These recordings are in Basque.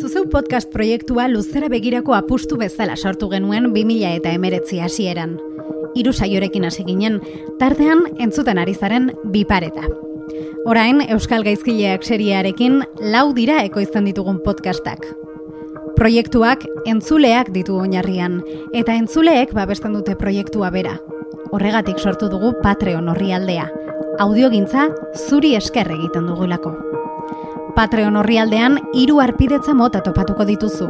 Zuzeu podcast proiektua luzera begirako apustu bezala sortu genuen 2000 eta emeretzi hasieran. Hiru saiorekin hasi ginen, tartean entzuten ari zaren bipareta. Orain, Euskal Gaizkileak seriarekin lau dira ekoizten ditugun podcastak. Proiektuak entzuleak ditu oinarrian, eta entzuleek babesten dute proiektua bera. Horregatik sortu dugu Patreon horri aldea. Audiogintza zuri esker egiten dugulako. Patreon horri aldean, iru arpidetza mota topatuko dituzu.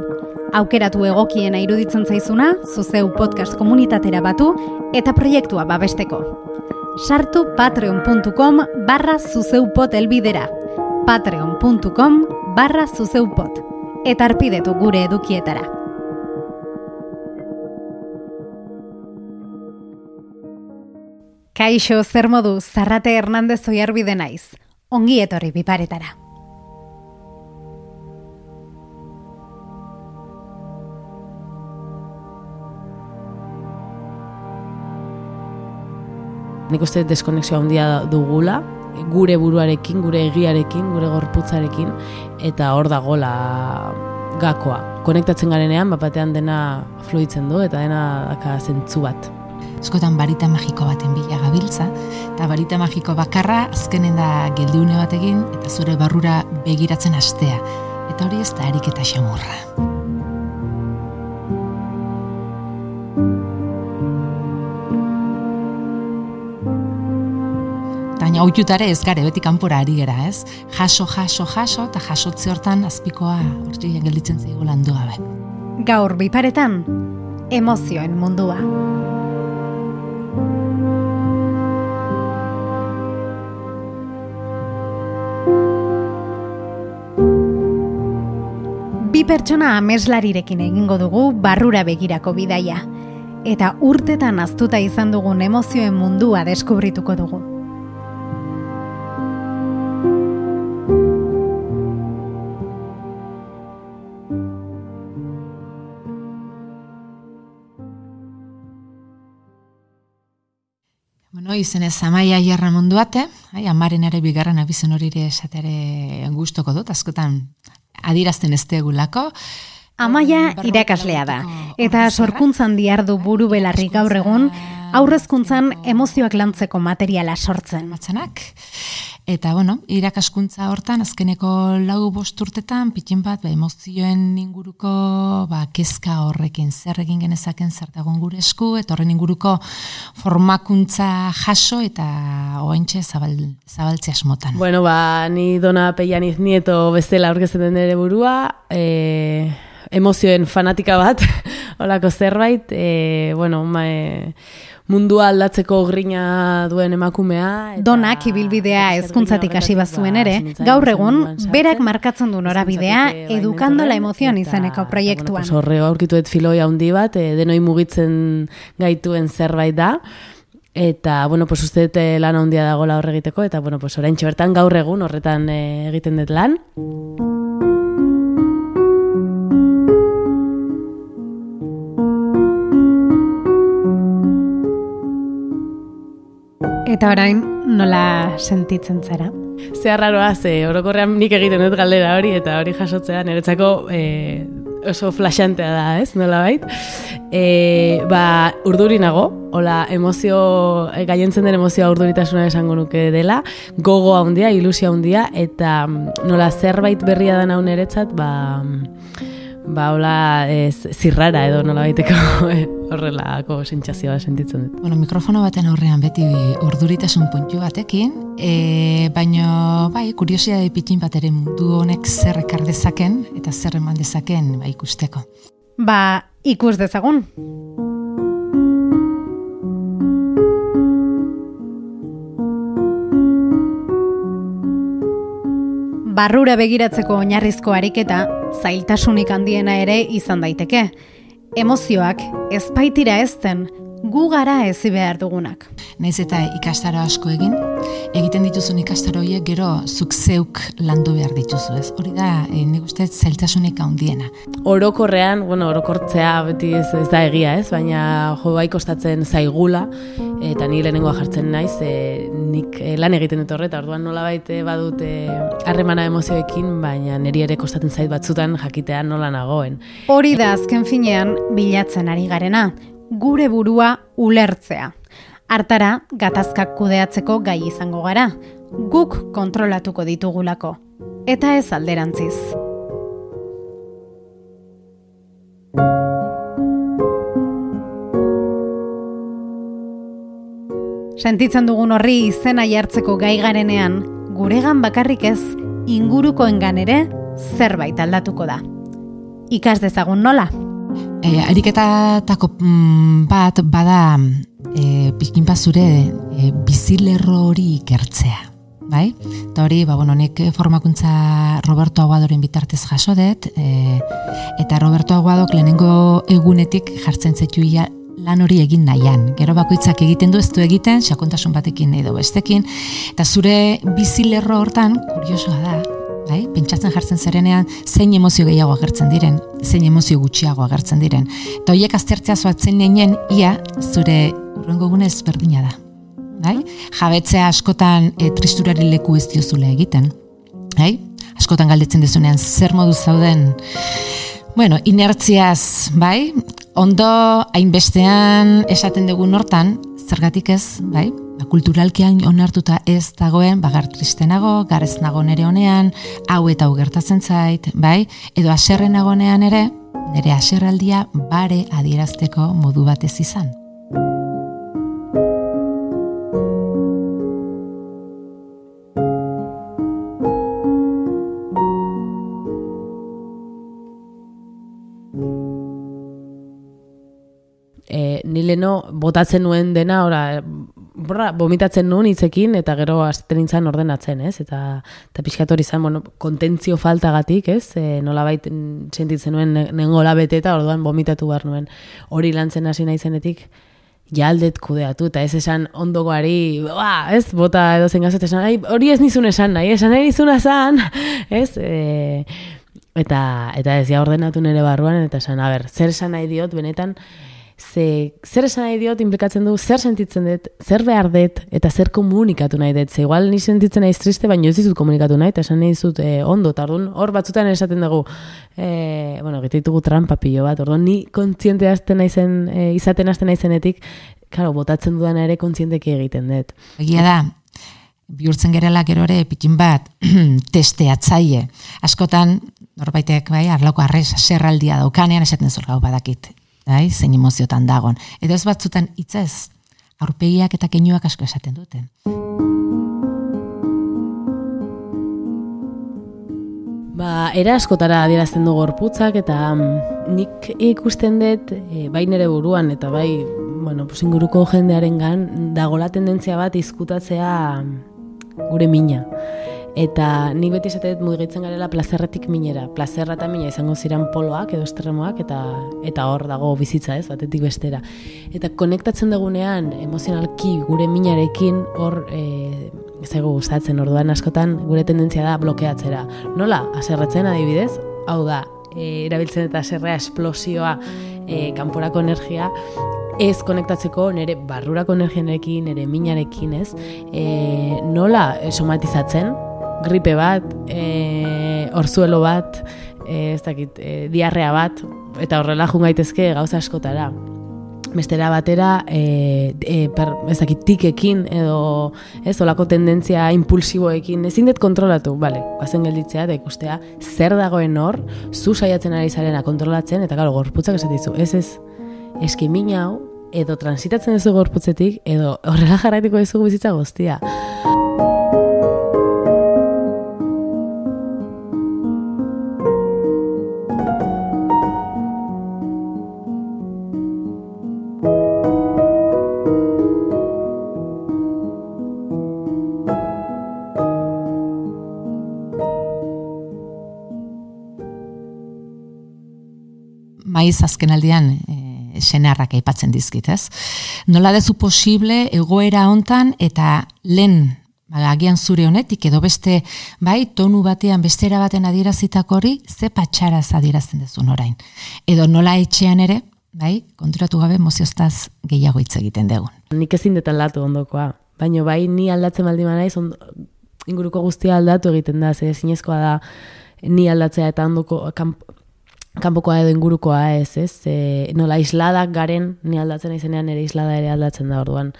Aukeratu egokiena iruditzen zaizuna, zuzeu podcast komunitatera batu, eta proiektua babesteko. Sartu patreon.com barra zuzeupot elbidera. patreon.com barra zuzeupot. Eta arpidetu gure edukietara. Kaixo, zer modu, Zarrate Hernandez oiarbide naiz. Ongi etorri biparetara. Nik uste deskonexioa handia dugula, gure buruarekin, gure egiarekin, gure gorputzarekin, eta hor dagola gakoa. Konektatzen garenean, bapatean dena fluitzen du, eta dena daka zentzu bat. Eskotan barita magiko baten bila gabiltza, eta barita magiko bakarra azkenen da geldiune batekin, eta zure barrura begiratzen astea. Eta hori ez da harik eta xamurra. Baina haututare ez gare, beti kanpora ari gera, ez? Jaso, jaso, jaso, eta jasotze hortan azpikoa hortzi gelditzen zaigu landu gabe. Gaur biparetan, emozioen mundua. Bi pertsona ameslarirekin egingo dugu barrura begirako bidaia. Eta urtetan aztuta izan dugun emozioen mundua deskubrituko dugu. Izenez amaia jarra munduate, ai, amaren ere bigarren abizen hori ere esatere gustoko dut, askotan adirazten ez tegulako. Amaia irakaslea da, eta sorkuntzan diardu buru belarri gaur egun, aurrezkuntzan emozioak lantzeko materiala sortzen. Matzanak. Eta, bueno, irakaskuntza hortan, azkeneko lau bost urtetan, pitin bat, ba, emozioen inguruko, ba, kezka horrekin, zer egin genezaken zertagon gure esku, eta horren inguruko formakuntza jaso, eta oaintxe zabal, zabaltzea asmotan. Bueno, ba, ni dona peianiz nieto bestela aurkezten den ere burua, e, emozioen fanatika bat, holako zerbait, e, bueno, ma, e, mundua aldatzeko grina duen emakumea. Eta Donak ibilbidea hezkuntzatik hasi bazuen ere, gaur egun, berak markatzen du norabidea edukando la emozion izeneko proiektuan. Bueno, horre aurkituet filoi handi bat, e, denoi mugitzen gaituen zerbait da. Eta, bueno, pues uste dut lan handia dagoela horre egiteko, eta, bueno, pues orain bertan gaur egun horretan e, egiten dut lan. Eta orain, nola sentitzen zara? Ze arraroa, ze orokorrean nik egiten dut galdera hori, eta hori jasotzea niretzako e, oso flashantea da, ez, nola bait. E, ba, urduri nago, hola, emozio, e, gaientzen den emozioa urduritasuna esango nuke dela, gogo handia, ilusia handia, eta nola zerbait berria da naun eretzat, ba, ba, hola, ez, zirrara edo nola baiteko horrelako sentsazioa sentitzen dut. Bueno, mikrofono baten aurrean beti urduritasun puntu batekin, e, baino, bai, kuriosia da pitin bat ere mundu honek zer ekar dezaken eta zer eman dezaken ba, ikusteko. Ba, ikus dezagun. Barrura begiratzeko oinarrizko ariketa, zailtasunik handiena ere izan daiteke. Emozioak ezpaitira ezten gu gara ezi behar dugunak. Naiz eta ikastara asko egin, egiten dituzun ikastaro horiek gero zuk zeuk landu behar dituzu, ez? Hori da, e, nik uste zailtasunik handiena. Orokorrean, bueno, orokortzea beti ez, ez da egia, ez? Baina jo bai kostatzen zaigula eta ni lehenengoa jartzen naiz, e, nik e, lan egiten dut horreta, orduan nolabait e, badut harremana emozioekin, baina niri ere kostatzen zait batzutan jakitea nola nagoen. Hori da azken finean bilatzen ari garena, gure burua ulertzea. Artara, gatazkak kudeatzeko gai izango gara, guk kontrolatuko ditugulako, eta ez alderantziz. Sentitzen dugun horri izena jartzeko gai garenean, guregan bakarrik ez, ingurukoengan ere zerbait aldatuko da. Ikas dezagun nola? E, ariketatako mm, bat bada e, pizkin zure e, bizilerro hori ikertzea. Bai? Eta hori, ba, bueno, nik formakuntza Roberto Aguadoren bitartez jaso dut, e, eta Roberto Aguadok lehenengo egunetik jartzen zetu lan hori egin nahian. Gero bakoitzak egiten du ez du egiten, sakontasun batekin edo bestekin, eta zure bizilerro hortan, kuriosoa da, bai? pentsatzen jartzen zerenean, zein emozio gehiago agertzen diren, zein emozio gutxiago agertzen diren. Eta horiek aztertzea zoatzen nien, ia, zure urrengo gunez berdina da. Bai? Jabetzea askotan e, tristurari leku ez diozule egiten. Bai? Askotan galdetzen dezunean zer modu zauden Bueno, inertziaz, bai? Ondo hainbestean esaten dugun hortan, zergatik ez, bai? Ba, kulturalkian onartuta ez dagoen, bagar tristenago, garez nago nere honean, hau eta hau gertatzen zait, bai? Edo aserren nagonean ere, nire aserraldia bare adierazteko modu batez izan. Leno botatzen nuen dena, ora, borra, bomitatzen nuen hitzekin eta gero azten nintzen ordenatzen, ez? Eta, eta pixkat hori zen, bueno, kontentzio faltagatik, ez? E, nola bait sentitzen nuen nengola bete eta orduan bomitatu behar nuen hori lantzen hasi naizenetik jaldet kudeatu, eta ez esan ondogoari, ba, ez, bota edo zen gazet, esan, hori ez nizun esan nahi, esan nahi nizun esan, ez, e, eta, eta ez, ja ordenatu nire barruan, eta esan, a ber, zer esan nahi diot, benetan, ze zer esan nahi diot implikatzen du zer sentitzen dut, zer behar dut eta zer komunikatu nahi dut. Ze igual ni sentitzen naiz triste baina ez dizut komunikatu nahi eta esan nahi dizut eh, ondo tardun. Hor batzutan esaten dugu eh bueno, egite ditugu trampa pilo bat. Orduan ni kontziente hasten naizen e, izaten hasten naizenetik, claro, botatzen dudana ere kontzienteki egiten dut. Egia da. Bihurtzen gerela gero ere pikin bat testeatzaile. Askotan norbaitek bai arloko arrez serraldia daukanean esaten zor gau badakit bai, zein emoziotan dagon. Edo ez batzutan hitzez, aurpegiak eta keinuak asko esaten dute. Ba, era askotara adierazten du gorputzak eta mm, nik ikusten dut e, bai nere buruan eta bai, bueno, pues inguruko jendearengan dagola tendentzia bat izkutatzea mm, gure mina. Eta nik beti esatet mugitzen garela plazerretik minera. Plazerra eta mina izango ziren poloak edo estremoak eta eta hor dago bizitza ez, batetik bestera. Eta konektatzen dugunean emozionalki gure minarekin hor e, ezego gustatzen orduan askotan gure tendentzia da blokeatzera. Nola, aserretzen adibidez, hau da, e, erabiltzen eta aserrea esplosioa e, kanporako energia, ez konektatzeko nire barrurako energianekin, nire minarekin, ez? E, nola somatizatzen, gripe bat, e, orzuelo bat, e, ez dakit, e, diarrea bat, eta horrela gaitezke gauza askotara. Bestera batera, e, e, per, ez dakit, tikekin edo ez olako tendentzia impulsiboekin, ezin dut kontrolatu, bale, bazen gelditzea, da ikustea, zer dagoen hor, zu saiatzen ari zarena kontrolatzen, eta galo, gorputzak esatizu, ez ez, eski hau, edo transitatzen duzu gorputzetik, edo horrela jarraitiko duzu bizitza guztia. Maiz azkenaldian e, senarrak aipatzen dizkit, ez? Nola dezu posible egoera hontan eta lehen agian zure honetik edo beste, bai, tonu batean bestera baten adierazitako hori, ze patxaraz adierazten dezun orain. Edo nola etxean ere, bai, konturatu gabe mozioztaz gehiago hitz egiten dugun. Nik ezin dut aldatu ondokoa, baina bai ni aldatzen baldin naiz inguruko guztia aldatu egiten da, ze zinezkoa da ni aldatzea eta ondoko kamp, kanpokoa edo ingurukoa ez, ez? E, nola isladak garen, ni aldatzen izenean ere islada ere aldatzen da orduan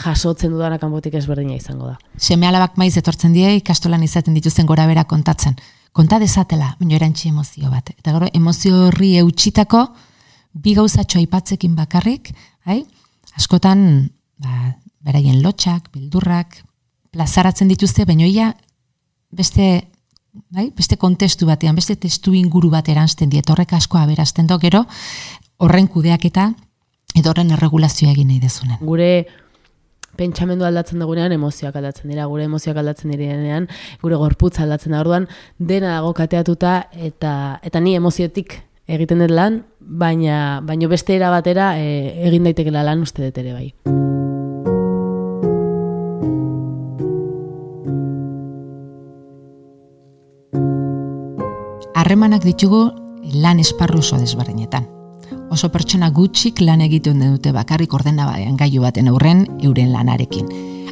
jasotzen dudana kanpotik ezberdina izango da. Seme alabak maiz etortzen die ikastolan izaten dituzten gora bera kontatzen. Konta dezatela, baina erantzi emozio bat. Eta gero, emozio horri eutxitako, bi gauzatxo aipatzekin bakarrik, hai? askotan, ba, beraien lotxak, bildurrak, plazaratzen dituzte, baina ia beste bai? beste kontestu batean, beste testu inguru bat eransten diet, horrek asko aberazten do, gero, horren kudeak eta edo horren erregulazioa egin nahi dezunen. Gure pentsamendu aldatzen dugunean emozioak aldatzen dira, gure emozioak aldatzen direnean, gure gorputza aldatzen da, orduan dena dago kateatuta eta eta ni emoziotik egiten dut lan, baina, baina beste era batera e, egin daitekela lan uste dut ere bai. Harremanak ditugu lan esparru oso desberdinetan. Oso pertsona gutxik lan egiten dute bakarrik ordena badean gaiu baten aurren euren lanarekin.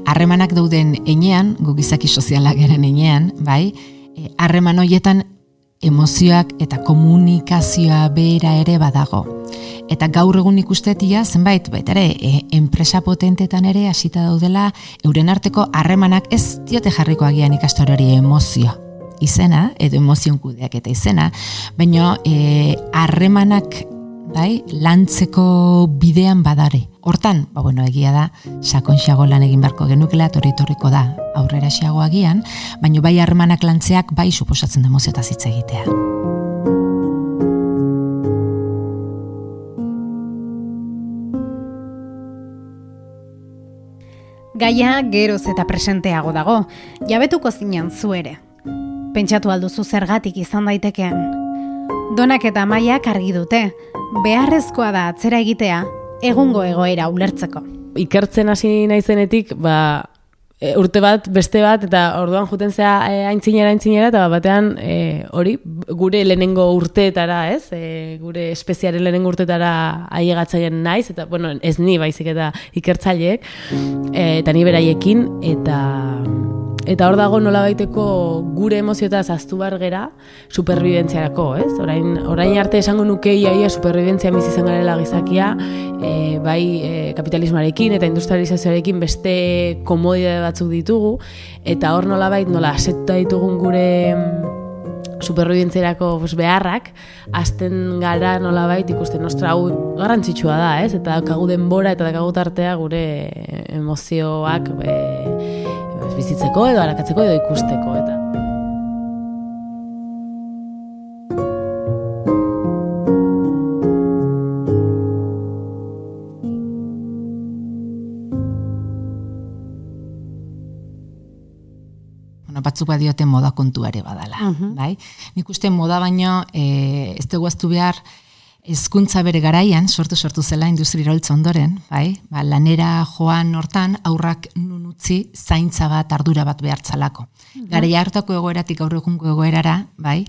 Harremanak dauden enean, gugizaki sozialak eren enean, bai, e, harreman hoietan emozioak eta komunikazioa behera ere badago. Eta gaur egun ikustetia zenbait, baita ere, e, enpresa potentetan ere hasita daudela euren arteko harremanak ez diote jarriko agian ikastorori emozioa izena, edo emozion kudeak eta izena, baina e, harremanak bai, lantzeko bidean badare. Hortan, ba, bueno, egia da, sakon xago lan egin beharko genukela, toritorriko da, aurrera xago agian, baina bai harremanak lantzeak bai suposatzen da emoziotaz hitz egitea. Gaia geroz eta presenteago dago, jabetuko zinen zu ere, pentsatu alduzu zergatik izan daitekeen. Donak eta maiak argi dute, beharrezkoa da atzera egitea, egungo egoera ulertzeko. Ikertzen hasi naizenetik, ba, e, urte bat, beste bat, eta orduan juten zea e, aintzinera, aintzinera, eta batean e, hori, gure lehenengo urteetara, ez? E, gure espeziaren lehenengo urteetara aiegatzaien naiz, eta, bueno, ez ni baizik eta ikertzaileek, e, eta ni beraiekin, eta Eta hor dago nola baiteko gure emoziotaz aztu bar gera superbibentziarako, ez? Orain, orain arte esango nuke iaia superbibentzia bizi zen garela gizakia, e, bai e, kapitalismoarekin eta industrializazioarekin beste komodidade batzuk ditugu, eta hor nola bait nola asetta ditugun gure mm, superbibentzierako beharrak, azten gara nola bait ikusten nostra hau garrantzitsua da, ez? Eta kagu denbora eta kagu tartea gure emozioak e, bizitzeko edo arakatzeko edo ikusteko eta batzuk badiote moda kontuare badala, uh -huh. bai? Nik uste moda baino e, ez dugu behar Hezkuntza bere garaian, sortu sortu zela industri ondoren, bai? Ba, lanera joan hortan, aurrak nun utzi zaintza bat, ardura bat behartzalako. Mm -hmm. hartako egoeratik gaur egungo egoerara, bai?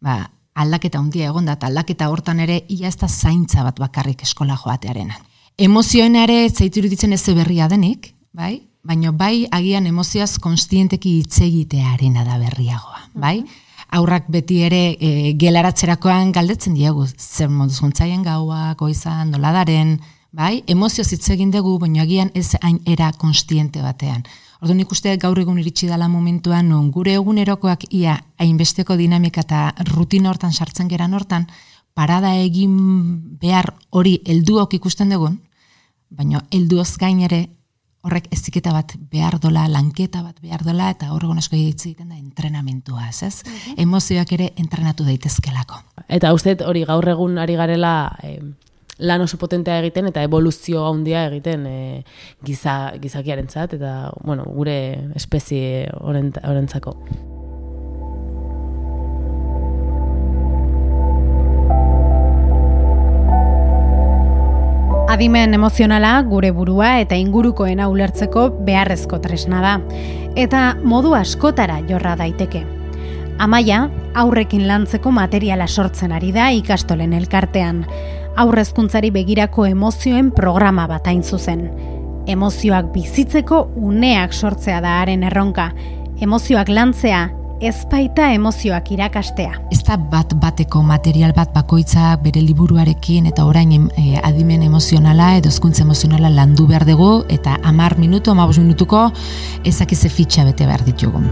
Ba, aldaketa handia egon da, aldaketa hortan ere, ia ez da zaintza bat bakarrik eskola joatearena. Emozioen ere, zaitu iruditzen ez berria denik, bai? Baina bai, agian emozioaz konstienteki hitz egitearena da berriagoa, bai? Mhm aurrak beti ere e, gelaratzerakoan galdetzen diegu, zer moduz guntzaien gaua, goizan, noladaren, bai, emozio hitz egin dugu, baina agian ez hain era konstiente batean. Ordu nik uste gaur egun iritsi dela momentuan, non gure egunerokoak ia hainbesteko dinamika eta rutina hortan sartzen geran hortan, parada egin behar hori helduok ikusten dugun, baina helduoz gain ere horrek eziketa bat behar dola, lanketa bat behar dola, eta horregon asko egiten da entrenamentua, ez ez? Mhm. Emozioak ere entrenatu daitezkelako. Eta uste hori gaur egun ari garela eh, lan oso potentea egiten eta evoluzio handia egiten eh, giza, gizakiaren zat, eta bueno, gure espezie horrentzako. Adimen emozionala gure burua eta ingurukoena ulertzeko beharrezko tresna da, eta modu askotara jorra daiteke. Amaia, aurrekin lantzeko materiala sortzen ari da ikastolen elkartean, aurrezkuntzari begirako emozioen programa bat hain zuzen. Emozioak bizitzeko uneak sortzea da haren erronka, emozioak lantzea ez baita emozioak irakastea. Ez da bat bateko material bat bakoitza bere liburuarekin eta orain e, adimen emozionala edo ezkuntza emozionala landu behar dugu eta amar minutu, amabos minutuko ezakize fitxa bete behar ditugu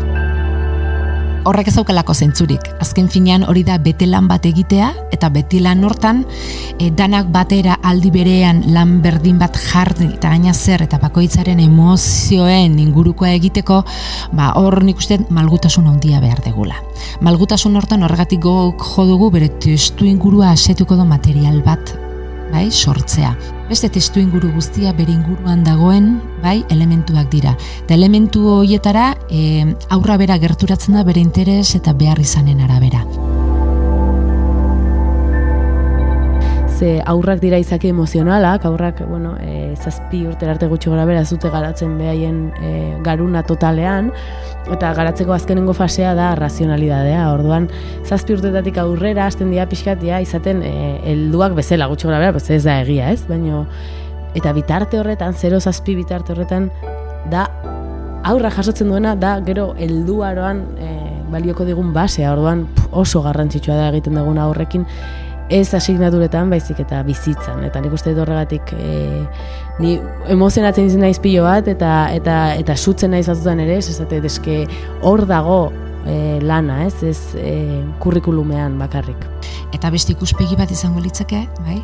horrek ez aukelako zentzurik. Azken finean hori da bete lan bat egitea, eta beti lan hortan, e, danak batera aldi berean lan berdin bat jarri, eta gaina zer, eta bakoitzaren emozioen ingurukoa egiteko, ba, hor nik uste malgutasun handia behar degula. Malgutasun hortan horregatik gok jodugu bere testu ingurua asetuko do material bat bai, sortzea. Beste testu inguru guztia bere inguruan dagoen, bai, elementuak dira. Eta elementu horietara e, aurra bera gerturatzen da bere interes eta behar izanen arabera. Ze aurrak dira izaki emozionalak, aurrak, bueno, e, zazpi urte arte gutxi gara bera zute garatzen behaien e, garuna totalean, eta garatzeko azkenengo fasea da razionalidadea. Orduan, zazpi urtetatik aurrera hasten dira pixkatia izaten e, helduak bezala gutxo gara bera, ez da egia, ez? Baina, eta bitarte horretan, zero zazpi bitarte horretan, da aurra jasotzen duena, da gero helduaroan e, balioko digun basea. Orduan, oso garrantzitsua da egiten duguna horrekin, ez asignaturetan baizik eta bizitzan. Eta nik uste dut horregatik e, ni emozionatzen izan naiz pilo bat eta eta eta sutzen naiz batzutan ere ez esate deske hor dago e, lana ez? Ez e, kurrikulumean bakarrik. Eta beste ikuspegi bat izango litzake bai?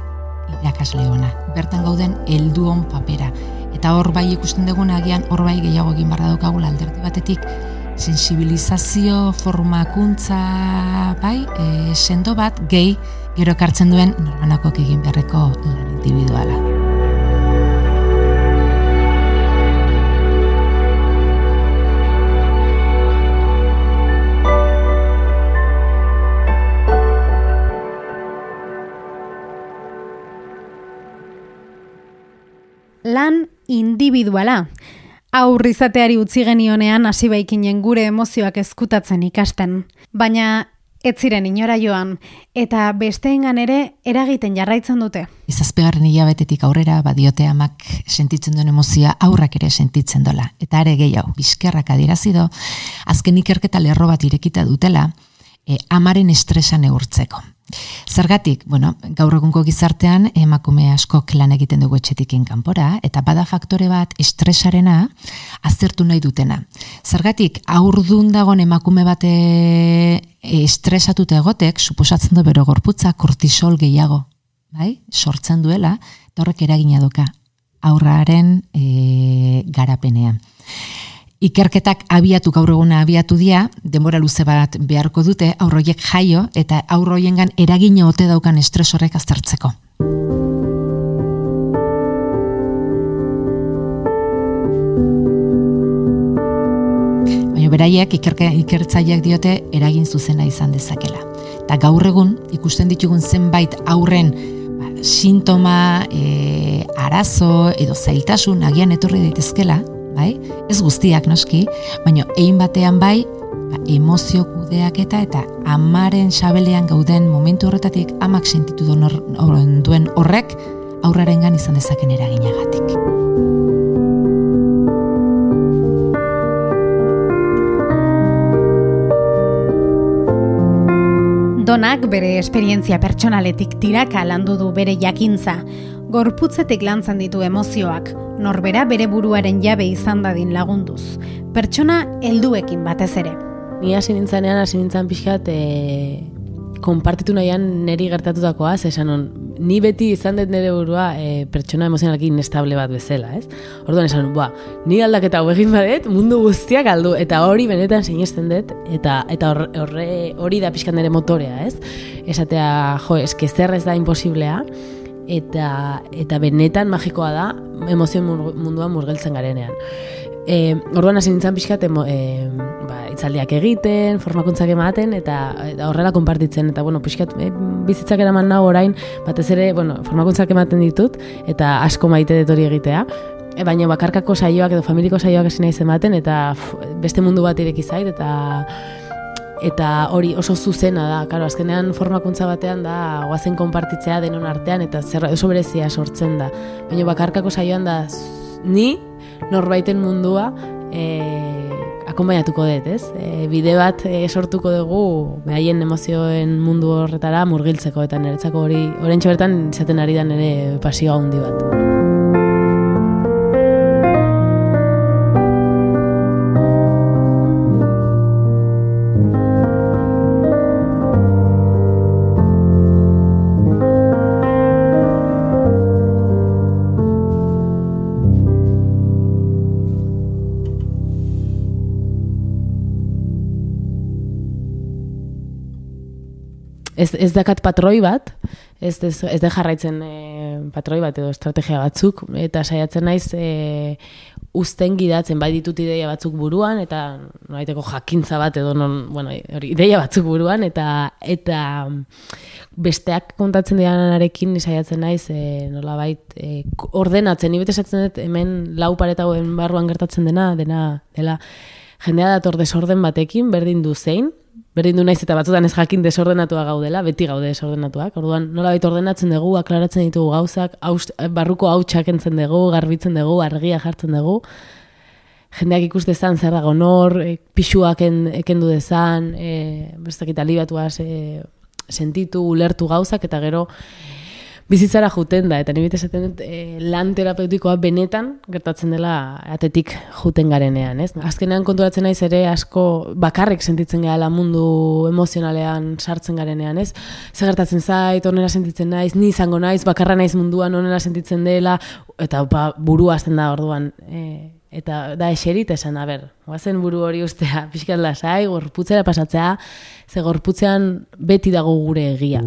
Irakasle ona. Bertan gauden helduon papera. Eta hor bai ikusten dugun agian hor bai gehiago egin barra daukagu alderdi batetik. Sensibilizazio formakuntza bai e, sendo bat gehi gero ekartzen duen norbanakoak egin beharreko lan individuala. Lan individuala. Aurrizateari utzi genionean hasi baikinen gure emozioak ezkutatzen ikasten. Baina ez ziren inora joan, eta besteengan ere eragiten jarraitzen dute. Izazpegarren hilabetetik aurrera badiote amak sentitzen duen emozia aurrak ere sentitzen dola. Eta ere gehiago, bizkerrak adirazido, azken ikerketa lerro bat irekita dutela, e, amaren estresa neurtzeko. Zergatik, bueno, gaur egungo gizartean emakume asko lan egiten dugu etxetikin kanpora eta bada faktore bat estresarena aztertu nahi dutena. Zergatik, aurdun dagon emakume bate estresatuta egotek, suposatzen du bero gorputza kortisol gehiago, bai? sortzen duela, eta horrek eragina doka aurraren e, garapenean. Ikerketak abiatu gaur eguna abiatu dia, denbora luze bat beharko dute, aurroiek jaio eta aurroiengan eragina ote daukan estres horrek aztertzeko. Baina beraiek ikerke, ikertzaileak diote eragin zuzena izan dezakela. Eta gaur egun ikusten ditugun zenbait aurren ba, sintoma, e, arazo edo zailtasun agian etorri daitezkela, bai? Ez guztiak noski, baina egin batean bai, ba, emozio kudeak eta eta amaren xabelean gauden momentu horretatik amak sentitu duen horrek aurrarengan izan dezaken eraginagatik. Donak bere esperientzia pertsonaletik tiraka landu du bere jakintza, gorputzetik lantzen ditu emozioak, norbera bere buruaren jabe izan dadin lagunduz. Pertsona helduekin batez ere. Ni hasi nintzanean hasi nintzan pixkat e, konpartitu nahian neri gertatutakoa, esan on, ni beti izan dut nire burua e, pertsona emozionalki inestable bat bezala, ez? Orduan esan, ba, ni aldaketa egin badet, mundu guztiak aldu, eta hori benetan sinesten dut, eta eta horre hori da pixkan nire motorea, ez? Esatea, jo, eske zer ez da imposiblea, eta eta benetan magikoa da emozio munduan murgeltzen garenean. E, orduan hasi nintzen pixkat, e, ba, itzaldiak egiten, formakuntzak ematen, eta, eta horrela konpartitzen, eta bueno, pixkat, e, bizitzak eraman nago orain, batez ere, bueno, formakuntzak ematen ditut, eta asko maite dut hori egitea, e, baina bakarkako saioak edo familiko saioak hasi nahi ematen, eta beste mundu bat ireki zait, eta eta hori oso zuzena da, karo, azkenean formakuntza batean da, guazen konpartitzea denon artean, eta zer, oso berezia sortzen da. Baina bakarkako saioan da, ni norbaiten mundua e, akompainatuko dut, ez? E, bide bat e, sortuko dugu behaien emozioen mundu horretara murgiltzeko eta niretzako hori, horrentxe bertan izaten ari da nire pasioa handi bat. Ez, ez dakat patroi bat, ez, ez, ez de jarraitzen e, patroi bat edo estrategia batzuk, eta saiatzen naiz e, usten gidatzen, bai ditut ideia batzuk buruan, eta noaiteko jakintza bat edo non, bueno, hori, ideia batzuk buruan, eta eta besteak kontatzen dianarekin saiatzen naiz e, nola bait, e, ordenatzen, nibet esatzen dut hemen lau paretagoen barruan gertatzen dena, dena, dela, jendea dator desorden batekin, berdin du zein, berdin du naiz eta batzutan ez jakin desordenatua gaudela, beti gaude desordenatuak. Orduan, nola baita ordenatzen dugu, aklaratzen ditugu gauzak, haust, barruko hautsak entzen dugu, garbitzen dugu, argia jartzen dugu. Jendeak ikuste dezan zer dago nor, e, pixuak ekendu dezan, e, bestakita alibatuaz e, sentitu, ulertu gauzak, eta gero bizitzara juten da, eta nibite esaten dut, e, lan terapeutikoa benetan gertatzen dela atetik juten garenean, ez? Azkenean konturatzen naiz ere asko bakarrik sentitzen gara mundu emozionalean sartzen garenean, ez? Zer gertatzen zait, onera sentitzen naiz, ni izango naiz, bakarra naiz munduan onera sentitzen dela, eta ba, burua azten da orduan, e, eta da eserit esan, a ber, guazen buru hori ustea, pixkat lasai, gorputzera pasatzea, ze gorputzean beti dago gure egia.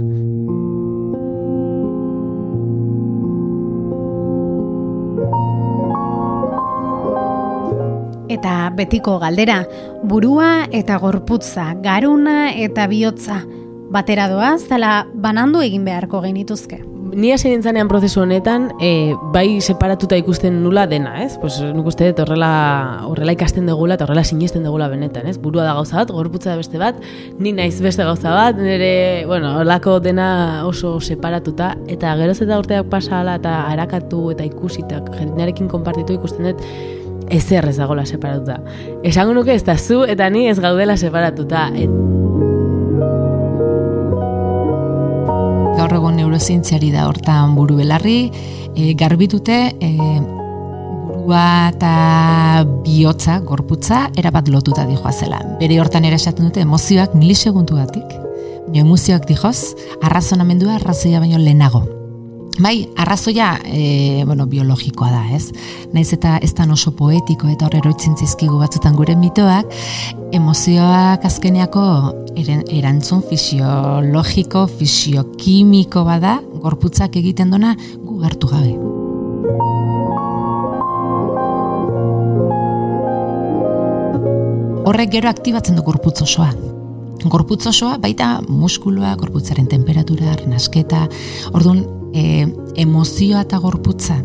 Eta betiko galdera, burua eta gorputza, garuna eta bihotza, batera doa, zela banandu egin beharko genituzke. Ni hasi nintzanean prozesu honetan, e, bai separatuta ikusten nula dena, ez? Pues, nuk uste dut horrela, horrela ikasten degula eta horrela sinisten degula benetan, ez? Burua da gauza bat, gorputza da beste bat, ni naiz beste gauza bat, nire, bueno, horlako dena oso separatuta, eta geroz eta urteak pasala eta harakatu eta ikusitak, jendearekin konpartitu ikusten dut, ezer ez dagoela separatuta. Esango nuke ez da zu eta ni ez gaudela separatuta. Et... Gaur egon neurozientziari da hortan buru belarri, e, garbitute e, burua eta bihotza, gorputza, erabat lotuta dijoa zela. Bere hortan ere esaten dute emozioak milisegundu batik. Emozioak dijoz, arrazonamendua arrazoia baino lehenago. Bai, arrazoia, e, bueno, biologikoa da, ez? Naiz eta ez da oso poetiko eta horrero zizkigu batzutan gure mitoak, emozioak azkeneako erantzun fisiologiko, fisiokimiko bada, gorputzak egiten dona gu hartu gabe. Horrek gero aktibatzen du gorputz osoa. Gorputz osoa baita muskuloa, gorputzaren temperatura, nasketa, orduan e, emozioa eta gorputza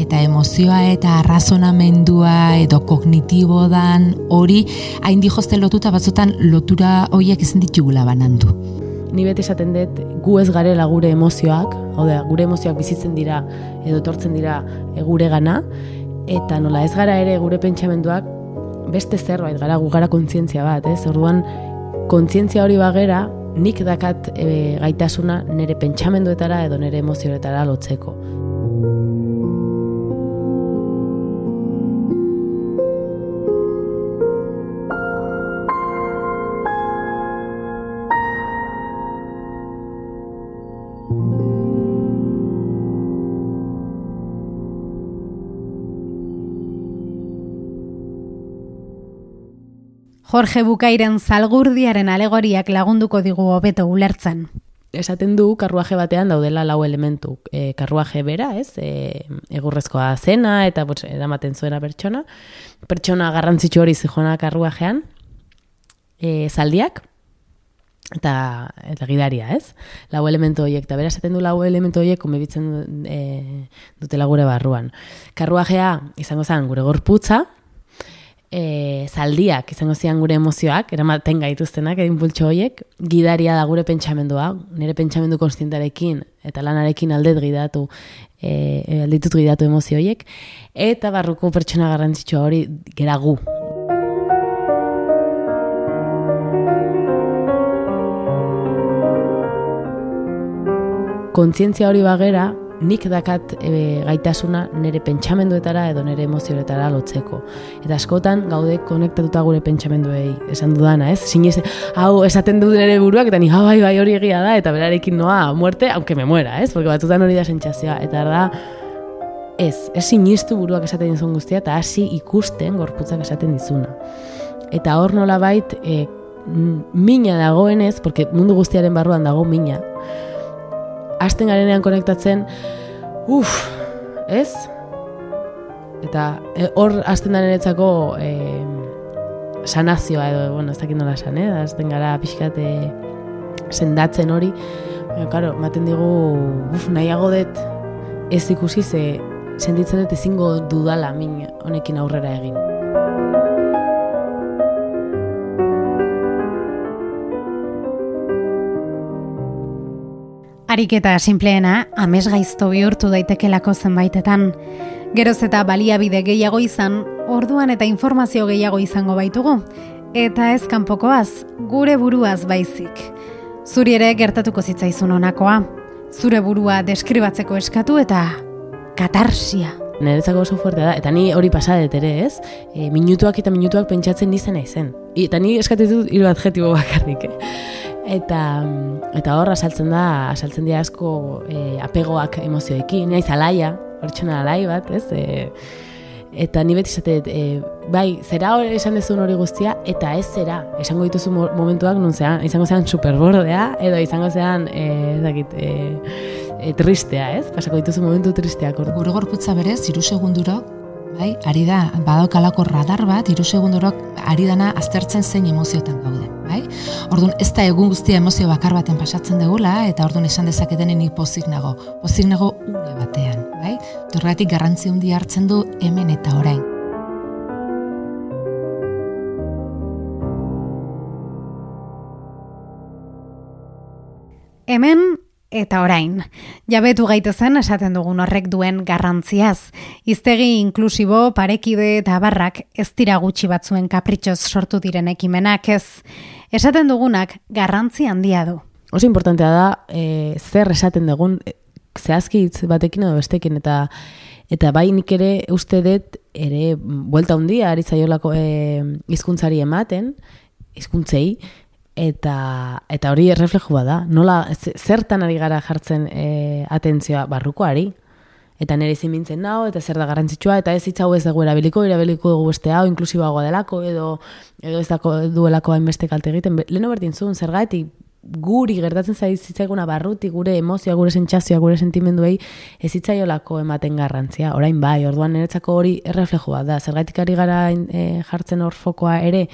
eta emozioa eta arrazonamendua edo kognitibo dan hori hain dijozte lotuta batzutan lotura horiek ezin ditugula banandu. Ni beti esaten dut gu ez garela gure emozioak, hau da, gure emozioak bizitzen dira edo tortzen dira gure gana, eta nola ez gara ere gure pentsamenduak beste zerbait gara gu gara kontzientzia bat, ez? Orduan kontzientzia hori bagera, nik dakat e, gaitasuna nire pentsamenduetara edo nire emozioetara lotzeko. Jorge Bukairen zalgurdiaren alegoriak lagunduko digu hobeto ulertzen. esaten du karruaje batean daudela lau elementu. E, karruaje bera, ez? E, egurrezkoa zena eta botz, eramaten zuena pertsona. Pertsona garrantzitsu hori zijona karruajean. E, zaldiak, eta eta gidaria, ez? Lau elementu horiek, eta bera esaten du lau elementu horiek konbibitzen e, dutela gure barruan. Karruajea izango zen gure gorputza, e, zaldiak izango zian gure emozioak, eramaten gaituztenak, egin pultxo horiek, gidaria da gure pentsamendua, nire pentsamendu konstientarekin eta lanarekin aldet gidatu, e, alditut gidatu emozio horiek, eta barruko pertsona garrantzitsua hori gera gu. Kontzientzia hori bagera, nik dakat e, gaitasuna nire pentsamenduetara edo nire emozioetara lotzeko. Eta askotan gaude konektatuta gure pentsamenduei esan dudana, ez? Sinez, hau esaten du nire buruak eta ni hau bai bai hori egia da eta berarekin noa muerte, aunque me muera, ez? Porque batzutan hori da sentsazioa eta da ez, ez sinistu buruak esaten dizun guztia eta hasi ikusten gorputzak esaten dizuna. Eta hor nola bait, e, mina dagoenez, porque mundu guztiaren barruan dago mina, hasten garenean konektatzen, uff, ez? Eta e, hor hasten darenetzako e, sanazioa edo, bueno, ez dakit nola esan, eh? Hasten gara pixkate sendatzen hori, baina, karo, maten digu, uff, nahiago dut ez ikusi ze senditzen dut ezingo dudala min honekin aurrera egin. Ariketa simpleena, amez gaizto bihurtu daitekelako zenbaitetan. Geroz eta baliabide gehiago izan, orduan eta informazio gehiago izango baitugu. Eta ez kanpokoaz, gure buruaz baizik. Zuri ere gertatuko zitzaizun honakoa. Zure burua deskribatzeko eskatu eta katarsia. Nerezako oso fuertea da, eta ni hori pasadet ere, ez? E, minutuak eta minutuak pentsatzen nizena izen. Eta ni eskatetu hiru adjetibo bakarrik, eh? Eta, eta hor, asaltzen da, asaltzen dira asko e, apegoak emozioekin, naiz alaia, hortxona alai bat, ez? E, eta ni beti e, bai, zera hori esan dezun hori guztia, eta ez zera, esango dituzu momentuak nun zean, izango zean superbordea, edo izango zean, e, dakit, e, e, tristea, ez? Pasako dituzu momentu tristeak. Gure gorputza berez, iru segunduro, bai, ari da, badaukalako radar bat, iru segundurok ari dana aztertzen zein emozioetan gaude, bai? Orduan, ez da egun guztia emozio bakar baten pasatzen degula, eta orduan esan dezaketen ni pozik nago. Pozik nago une batean, bai? Torregatik garrantzi handi hartzen du hemen eta orain. Hemen eta orain. Jabetu gaitezen esaten dugun horrek duen garrantziaz. Iztegi inklusibo, parekide eta barrak ez dira gutxi batzuen kapritxoz sortu diren ekimenak ez. Esaten dugunak garrantzi handia du. Oso importantea da e, zer esaten dugun e, zehazki hitz batekin edo bestekin eta eta bai nik ere uste dut ere buelta handia ari zaiolako e, ematen hizkuntzei eta eta hori erreflejo da. Nola zertan ari gara jartzen e, atentzioa barrukoari eta nire izin mintzen nao, eta zer da garrantzitsua, eta ez hitzau ez dugu erabiliko, erabiliko dugu beste hau, inklusiboagoa delako, edo, edo ez dako duelako hainbeste kalte egiten. Leno berdin zuen, zer guri gertatzen zaizitzaiguna barruti, gure emozioa, gure sentsazioa, gure sentimenduei, ez hitzaiolako ematen garrantzia. Orain bai, orduan niretzako hori erreflejoa da, zer ari gara e, jartzen hor fokoa ere,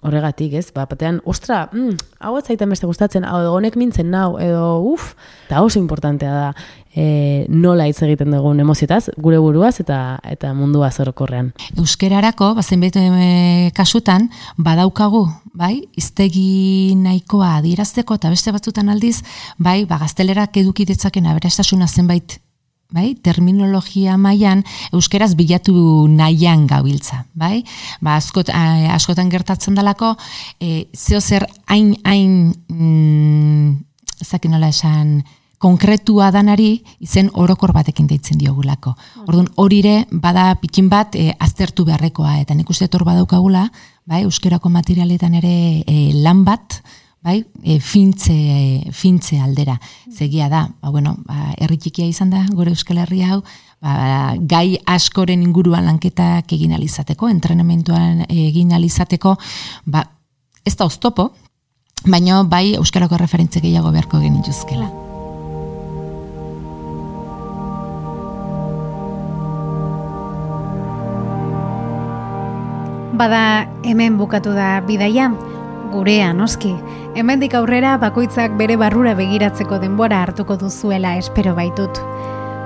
horregatik, ez? Ba, batean, ostra, mm, hau ez zaiten beste gustatzen, hau egonek mintzen nau, edo uf, eta oso importantea da e, nola hitz egiten dugun emoziotaz, gure buruaz eta eta mundua zorokorrean. Euskerarako, bazen betu e, kasutan, badaukagu, bai, iztegi nahikoa adierazteko, eta beste batzutan aldiz, bai, ba, gaztelerak eduki ditzaken aberastasuna zenbait bai? terminologia mailan euskeraz bilatu nahian gabiltza, bai? Ba, askot, askotan gertatzen dalako, e, zeo zer hain, hain, mm, zakin nola esan, konkretua danari izen orokor batekin deitzen diogulako. Orduan, horire bada pikin bat e, aztertu beharrekoa, eta nik uste etor badaukagula, bai, euskerako materialetan ere e, lan bat, bai, e, fintze, fintze aldera. Zegia da, ba, bueno, ba, erritxikia izan da, gore euskal herri hau, ba, gai askoren inguruan lanketak egin alizateko, entrenamentuan egin alizateko, ba, ez da oztopo, baina bai euskarako referentze gehiago beharko genituzkela. Bada hemen bukatu da bidaia, gurea noski. Hemendik aurrera bakoitzak bere barrura begiratzeko denbora hartuko duzuela espero baitut.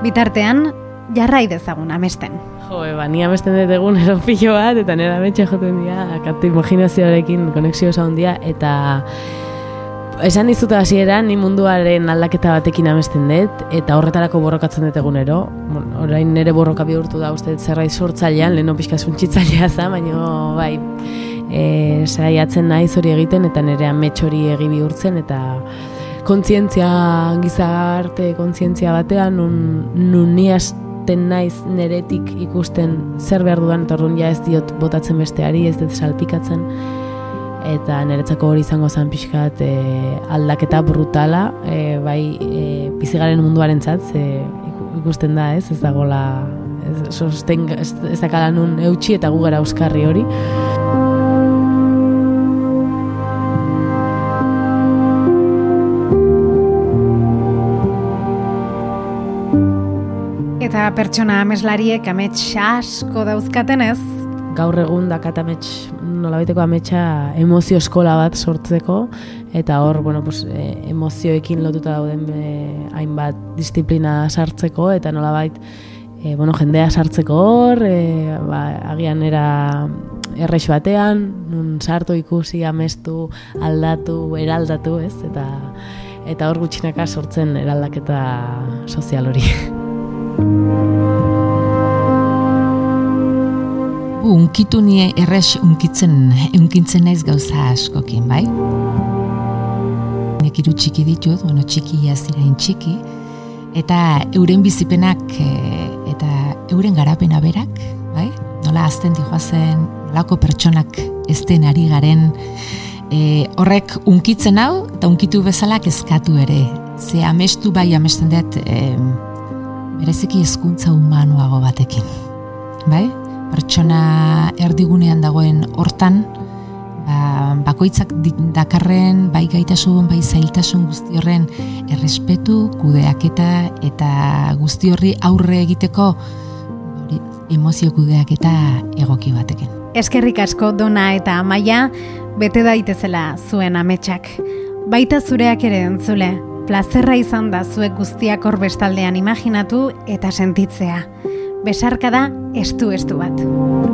Bitartean, jarrai dezagun amesten. Jo, eba, ni amesten dut egun eropillo bat, eta nera betxe joten dira, akatu imaginazioarekin konexio zaun dira, eta esan dizut hasiera ni munduaren aldaketa batekin amesten dut eta horretarako borrokatzen dut egunero. orain nere borroka bihurtu da uste zerbait sortzailean, leno pixka suntzitzailea za, baina bai, e, saiatzen naiz hori egiten eta nere amets hori egi bihurtzen eta kontzientzia gizarte kontzientzia batean nun, nun ni hasten naiz neretik ikusten zer behar dudan eta ja ez diot botatzen besteari, ez dut salpikatzen eta niretzako hori izango zen pixkat e, aldaketa brutala, e, bai e, bizigaren munduaren txat, ikusten da ez, ez dagoela ez, sosten, ez, ez dakala nun eutxi eta gu gara euskarri hori. Pertsona ameslariek amets asko dauzkaten ez? Gaur egun dakat amets nolabaiteko ametsa emozio eskola bat sortzeko eta hor, bueno, pues, e, emozioekin lotuta dauden e, hainbat disiplina sartzeko eta nolabait e, bueno, jendea sartzeko hor, e, ba, agian era errex batean, nun sartu ikusi, amestu, aldatu, eraldatu, ez? Eta eta hor gutxinaka sortzen eraldaketa sozial hori. unkitu nie erres unkitzen, unkintzen naiz gauza askokin, bai? Nek iru txiki ditut, bueno, txiki azirain txiki, eta euren bizipenak e, eta euren garapena berak, bai? Nola azten dihoazen, lako pertsonak ez den ari garen, e, horrek unkitzen hau, eta unkitu bezala kezkatu ere. Ze amestu bai amesten dut, e, bereziki hezkuntza humanuago batekin. Bai? pertsona erdigunean dagoen hortan, ba, bakoitzak dakarren bai gaitasun, bai zailtasun guzti horren errespetu, kudeaketa eta guzti horri aurre egiteko hori, emozio kudeaketa egoki batekin. Eskerrik asko dona eta amaia, bete daitezela zuen ametsak. Baita zureak ere entzule, plazerra izan da zuek guztiak hor bestaldean imaginatu eta sentitzea besarkada estu estu bat.